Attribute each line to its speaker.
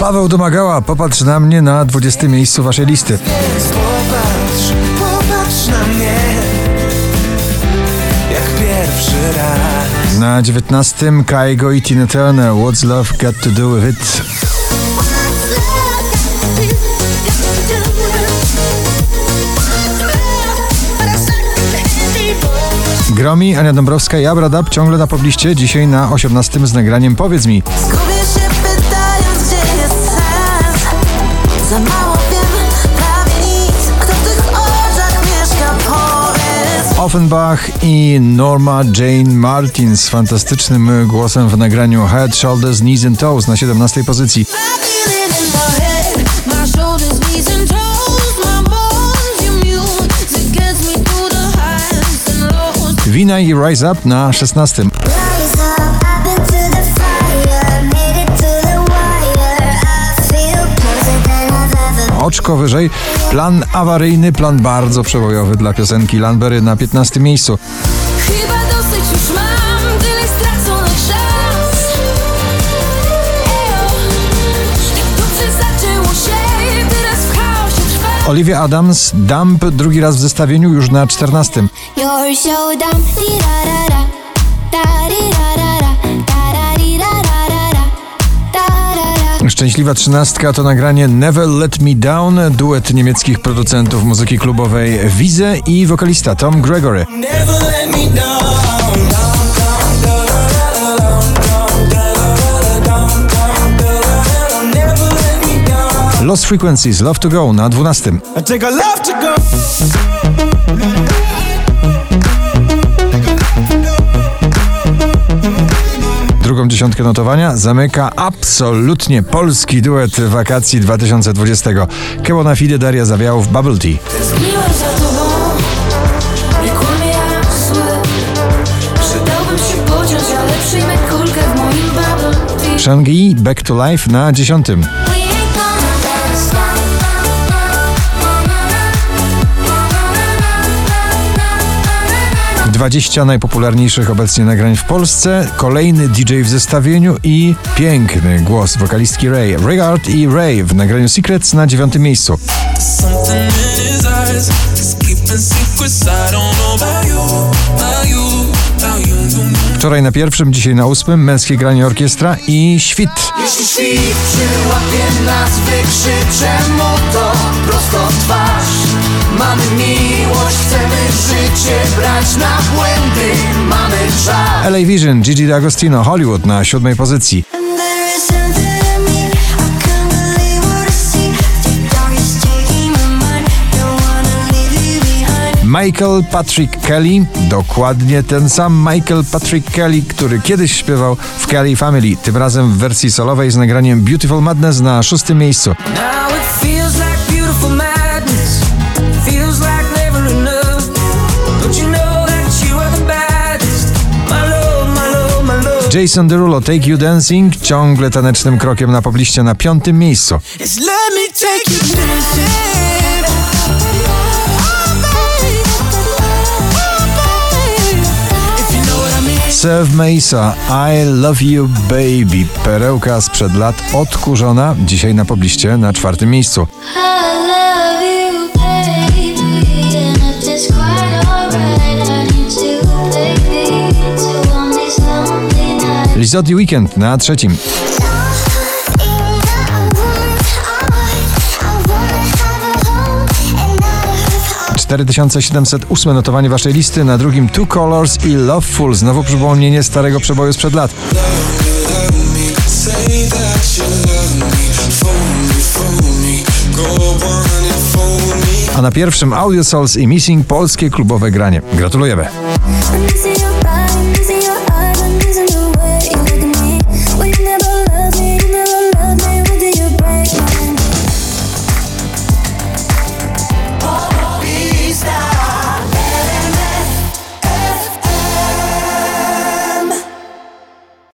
Speaker 1: Paweł Domagała, popatrz na mnie na 20 miejscu waszej listy.
Speaker 2: Popatrz, popatrz na mnie Jak pierwszy raz
Speaker 1: Na 19 Kaigo i Tina Turner, What's Love Got To Do With It. Gromi, Ania Dąbrowska i Abradab ciągle na pobliście, dzisiaj na 18 z nagraniem Powiedz mi.
Speaker 3: Za mało wiem, prawie nic. Kto w tych oczach mieszka, powiedz.
Speaker 1: Offenbach i Norma Jane Martin z fantastycznym głosem w nagraniu Head, Shoulders, Knees and Toes na 17 pozycji. Wina i Rise Up na 16. Wyżej. Plan awaryjny, plan bardzo przebojowy dla piosenki Lanbery na 15 miejscu.
Speaker 3: Chyba dosyć już mam Tyle Ejo Tak dobrze zaczęło się Teraz w chaosie trwa
Speaker 1: Olivia Adams, Dump drugi raz w zestawieniu już na 14.
Speaker 4: You're so dumb,
Speaker 1: Szczęśliwa trzynastka to nagranie Never Let Me Down, duet niemieckich producentów muzyki klubowej Wize i wokalista Tom Gregory. Lost Frequencies, Love to Go na 12.
Speaker 2: To
Speaker 1: notowania zamyka absolutnie polski duet wakacji 2020. Kełona Fide, Daria Zawiałów, Bubble Tea.
Speaker 3: Tęskniłem za tobą Nie kłamie jak
Speaker 1: 20 najpopularniejszych obecnie nagrań w Polsce, kolejny DJ w zestawieniu i piękny głos wokalistki Ray. Regard i Ray w nagraniu Secrets na dziewiątym miejscu. Wczoraj na pierwszym, dzisiaj na ósmym męskie granie orkiestra i świt.
Speaker 2: Jeśli świt przyłapie nas, wykrzyczę mu to prosto twarz. Mamy miłość, chcemy życie brać na błędy, mamy czas.
Speaker 1: LA Vision, Gigi D'Agostino, Hollywood na siódmej pozycji. Michael Patrick Kelly, dokładnie ten sam Michael Patrick Kelly, który kiedyś śpiewał w Kelly Family, tym razem w wersji solowej z nagraniem Beautiful Madness na szóstym miejscu. Jason Derulo, Take You Dancing, ciągle tanecznym krokiem na pobliście na piątym miejscu. Serve Mesa, I Love You Baby, perełka sprzed lat odkurzona, dzisiaj na pobliście na czwartym miejscu.
Speaker 4: A home and not a
Speaker 1: 4708 notowanie waszej listy, na drugim Two Colors i Loveful, znowu przypomnienie starego przeboju sprzed lat. A na pierwszym Audio Souls i Missing polskie klubowe granie. Gratulujemy.